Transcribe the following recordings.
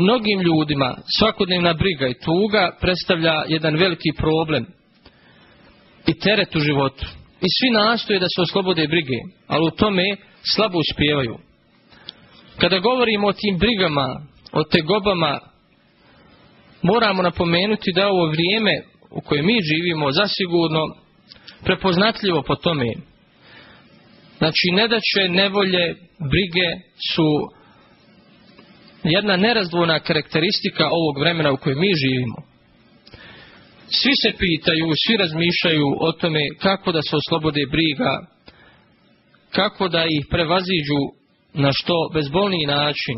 mnogim ljudima svakodnevna briga i tuga predstavlja jedan veliki problem i teret u životu. I svi nastoje da se oslobode brige, ali u tome slabo uspijevaju. Kada govorimo o tim brigama, o tegobama, moramo napomenuti da ovo vrijeme u kojem mi živimo zasigurno prepoznatljivo po tome. Znači, nedaće, nevolje, brige su jedna nerazdvojna karakteristika ovog vremena u kojem mi živimo. Svi se pitaju, svi razmišljaju o tome kako da se oslobode briga, kako da ih prevaziđu na što bezbolniji način.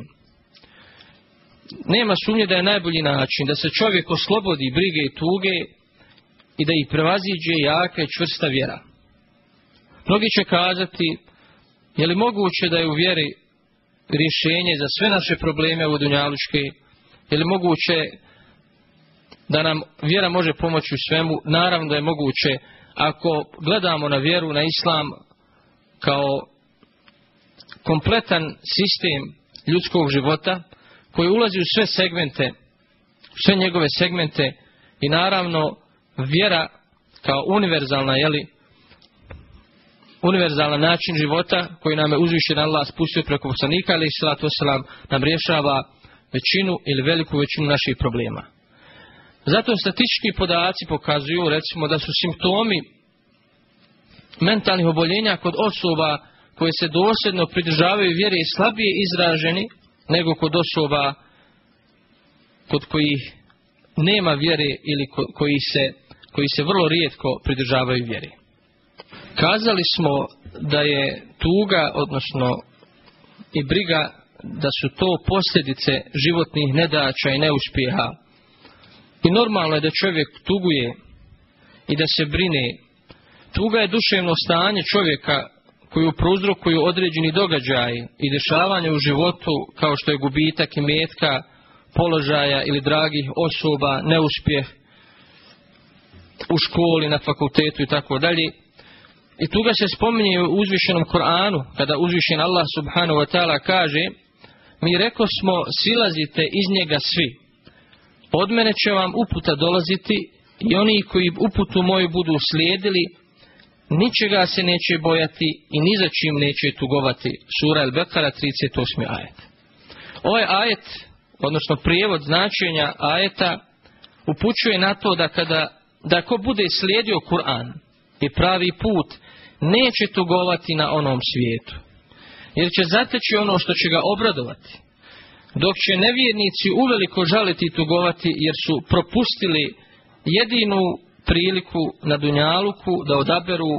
Nema sumnje da je najbolji način da se čovjek oslobodi brige i tuge i da ih prevaziđe jaka i čvrsta vjera. Mnogi će kazati, je li moguće da je u vjeri rješenje za sve naše probleme u Dunjaluške? Je li moguće da nam vjera može pomoći u svemu? Naravno da je moguće ako gledamo na vjeru, na islam kao kompletan sistem ljudskog života koji ulazi u sve segmente, u sve njegove segmente i naravno vjera kao univerzalna, jeli, univerzalan način života koji nam je uzvišen Allah spustio preko poslanika, ali salatu wasalam, nam rješava većinu ili veliku većinu naših problema. Zato statistički podaci pokazuju, recimo, da su simptomi mentalnih oboljenja kod osoba koje se dosljedno pridržavaju vjere i slabije izraženi nego kod osoba kod kojih nema vjere ili koji se, koji se vrlo rijetko pridržavaju vjere. Kazali smo da je tuga, odnosno i briga, da su to posljedice životnih nedaća i neuspjeha. I normalno je da čovjek tuguje i da se brine. Tuga je duševno stanje čovjeka koju prouzrokuju određeni događaj i dešavanje u životu kao što je gubitak i metka, položaja ili dragih osoba, neuspjeh u školi, na fakultetu i tako dalje. I tu ga se spominje u uzvišenom Koranu, kada uzvišen Allah subhanahu wa ta'ala kaže, mi reko smo, silazite iz njega svi. Od mene će vam uputa dolaziti i oni koji uputu moju budu slijedili, ničega se neće bojati i ni za čim neće tugovati. Sura El-Bekara 38. ajet. Ovaj ajet, odnosno prijevod značenja ajeta, upućuje na to da kada, da ko bude slijedio Kur'an i pravi put, neće tugovati na onom svijetu. Jer će zateći ono što će ga obradovati. Dok će nevjernici uveliko žaliti i tugovati jer su propustili jedinu priliku na Dunjaluku da odaberu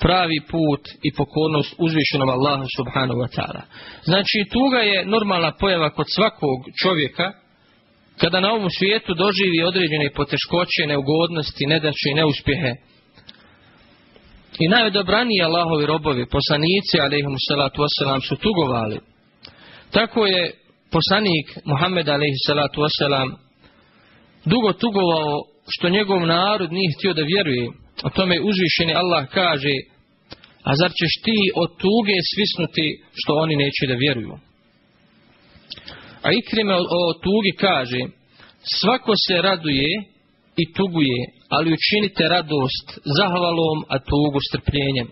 pravi put i pokornost uzvišenom Allahu subhanahu wa ta'ala. Znači tuga je normalna pojava kod svakog čovjeka kada na ovom svijetu doživi određene poteškoće, neugodnosti, nedaće i neuspjehe. I najodobraniji Allahovi robovi, poslanici, alaihim salatu wasalam, su tugovali. Tako je poslanik Muhammed, alaihim salatu wasalam, dugo tugovao što njegov narod nije htio da vjeruje. O tome uzvišeni Allah kaže, a zar ćeš ti od tuge svisnuti što oni neće da vjeruju? A Ikrime o, o tugi kaže, svako se raduje i tuguje, ali učinite radost zahvalom, a tugu strpljenjem.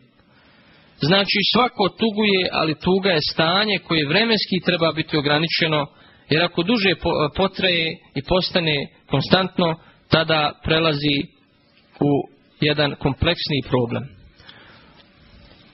Znači svako tuguje, ali tuga je stanje koje vremenski treba biti ograničeno, jer ako duže potraje i postane konstantno, tada prelazi u jedan kompleksni problem.